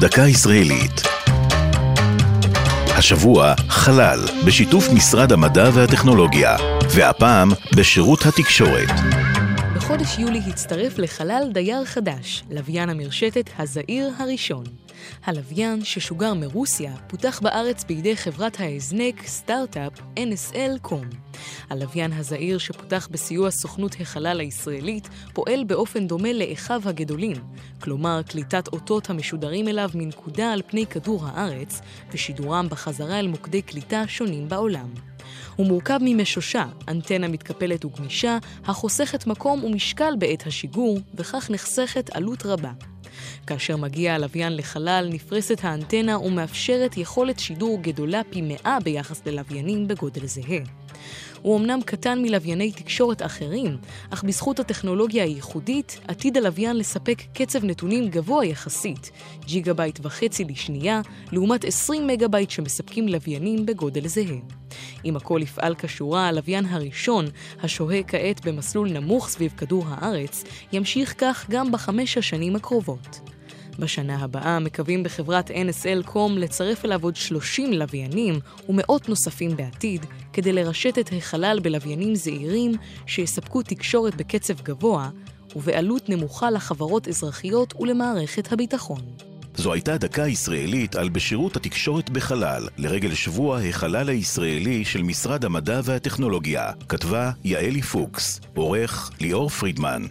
דקה ישראלית. השבוע חלל, בשיתוף משרד המדע והטכנולוגיה, והפעם בשירות התקשורת. בחודש יולי הצטרף לחלל דייר חדש, לוויין המרשתת הזעיר הראשון. הלוויין ששוגר מרוסיה פותח בארץ בידי חברת ההזנק סטארט-אפ NSL קום. הלוויין הזעיר שפותח בסיוע סוכנות החלל הישראלית פועל באופן דומה לאחיו הגדולים, כלומר קליטת אותות המשודרים אליו מנקודה על פני כדור הארץ ושידורם בחזרה אל מוקדי קליטה שונים בעולם. הוא מורכב ממשושה, אנטנה מתקפלת וגמישה, החוסכת מקום ומשקל בעת השיגור, וכך נחסכת עלות רבה. כאשר מגיע הלוויין לחלל, נפרסת האנטנה ומאפשרת יכולת שידור גדולה פי מאה ביחס ללוויינים בגודל זהה. הוא אמנם קטן מלווייני תקשורת אחרים, אך בזכות הטכנולוגיה הייחודית, עתיד הלוויין לספק קצב נתונים גבוה יחסית, ג'יגה בייט וחצי לשנייה, לעומת 20 מגה בייט שמספקים לוויינים בגודל זהה. אם הכל יפעל כשורה, הלוויין הראשון, השוהה כעת במסלול נמוך סביב כדור הארץ, ימשיך כך גם בחמש השנים הקרובות. בשנה הבאה מקווים בחברת NSLComm לצרף אליו עוד 30 לוויינים ומאות נוספים בעתיד, כדי לרשת את החלל בלוויינים זעירים שיספקו תקשורת בקצב גבוה ובעלות נמוכה לחברות אזרחיות ולמערכת הביטחון. זו הייתה דקה ישראלית על בשירות התקשורת בחלל, לרגל שבוע החלל הישראלי של משרד המדע והטכנולוגיה. כתבה יעלי פוקס, עורך ליאור פרידמן.